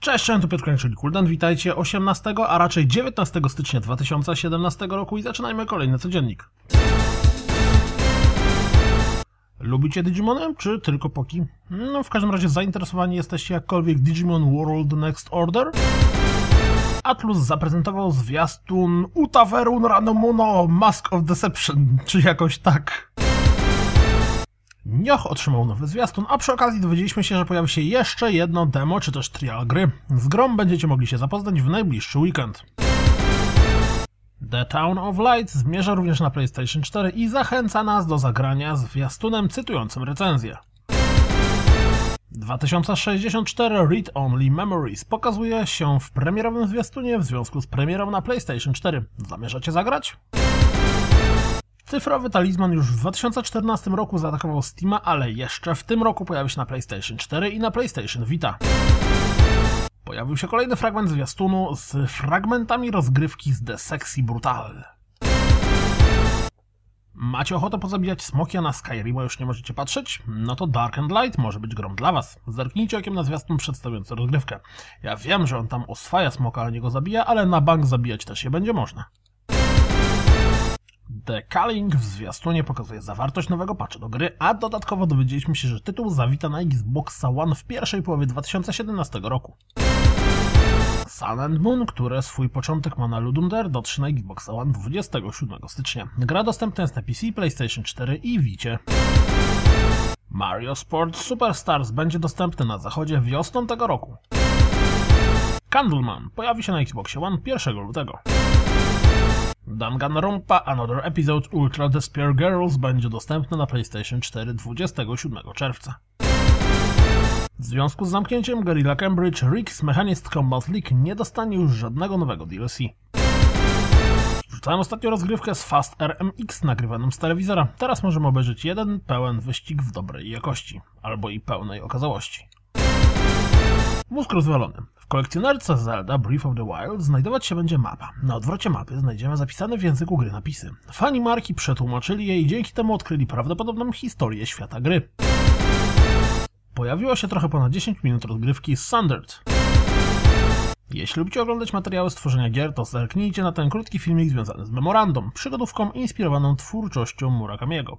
Cześć, cześć, tu Piotr Koń, czyli Kuldan. Witajcie 18, a raczej 19 stycznia 2017 roku i zaczynajmy kolejny codziennik. Lubicie Digimony, czy tylko Poki? No, w każdym razie zainteresowani jesteście jakkolwiek Digimon World Next Order? Atlus zaprezentował zwiastun Utaverun Ranomuno Mask of Deception, czy jakoś tak. Nioch otrzymał nowy zwiastun, a przy okazji dowiedzieliśmy się, że pojawi się jeszcze jedno demo, czy też trial gry. Z grą będziecie mogli się zapoznać w najbliższy weekend. The Town of Light zmierza również na PlayStation 4 i zachęca nas do zagrania zwiastunem cytującym recenzję. 2064 Read Only Memories pokazuje się w premierowym zwiastunie w związku z premierą na PlayStation 4. Zamierzacie zagrać? Cyfrowy talizman już w 2014 roku zaatakował Steama, ale jeszcze w tym roku pojawi się na PlayStation 4 i na PlayStation Vita. Pojawił się kolejny fragment zwiastunu z fragmentami rozgrywki z The Sexy Brutal. Macie ochotę pozabijać smokia na Skyrima, już nie możecie patrzeć? No to Dark and Light może być grą dla was. Zerknijcie okiem na zwiastun przedstawiający rozgrywkę. Ja wiem, że on tam oswaja smoka, a nie go zabija, ale na bank zabijać też je będzie można. The Calling w zwiastunie pokazuje zawartość nowego patcha do gry, a dodatkowo dowiedzieliśmy się, że tytuł zawita na Xboxa One w pierwszej połowie 2017 roku. Sun Moon, które swój początek ma na Ludum dotrze na Xboxa One 27 stycznia. Gra dostępna jest na PC, PlayStation 4 i Vicie. Mario Sport Superstars będzie dostępny na zachodzie wiosną tego roku. Candleman pojawi się na Xboxie One 1 lutego. Danganronpa Another Episode Ultra Despair Girls będzie dostępny na PlayStation 4 27 czerwca. W związku z zamknięciem Guerrilla Cambridge, Rick's Mechanist Combat League nie dostanie już żadnego nowego DLC. Wrzucałem ostatnio rozgrywkę z Fast RMX nagrywanym z telewizora. Teraz możemy obejrzeć jeden pełen wyścig w dobrej jakości, albo i pełnej okazałości. Mózg rozwalony. Kolekcjonerce Zelda Breath of the Wild znajdować się będzie mapa. Na odwrocie mapy znajdziemy zapisane w języku gry napisy. Fani marki przetłumaczyli je i dzięki temu odkryli prawdopodobną historię świata gry. Pojawiło się trochę ponad 10 minut rozgrywki Sundered. Jeśli lubicie oglądać materiały stworzenia gier, to zerknijcie na ten krótki filmik związany z memorandum, przygodówką inspirowaną twórczością Murakamiego.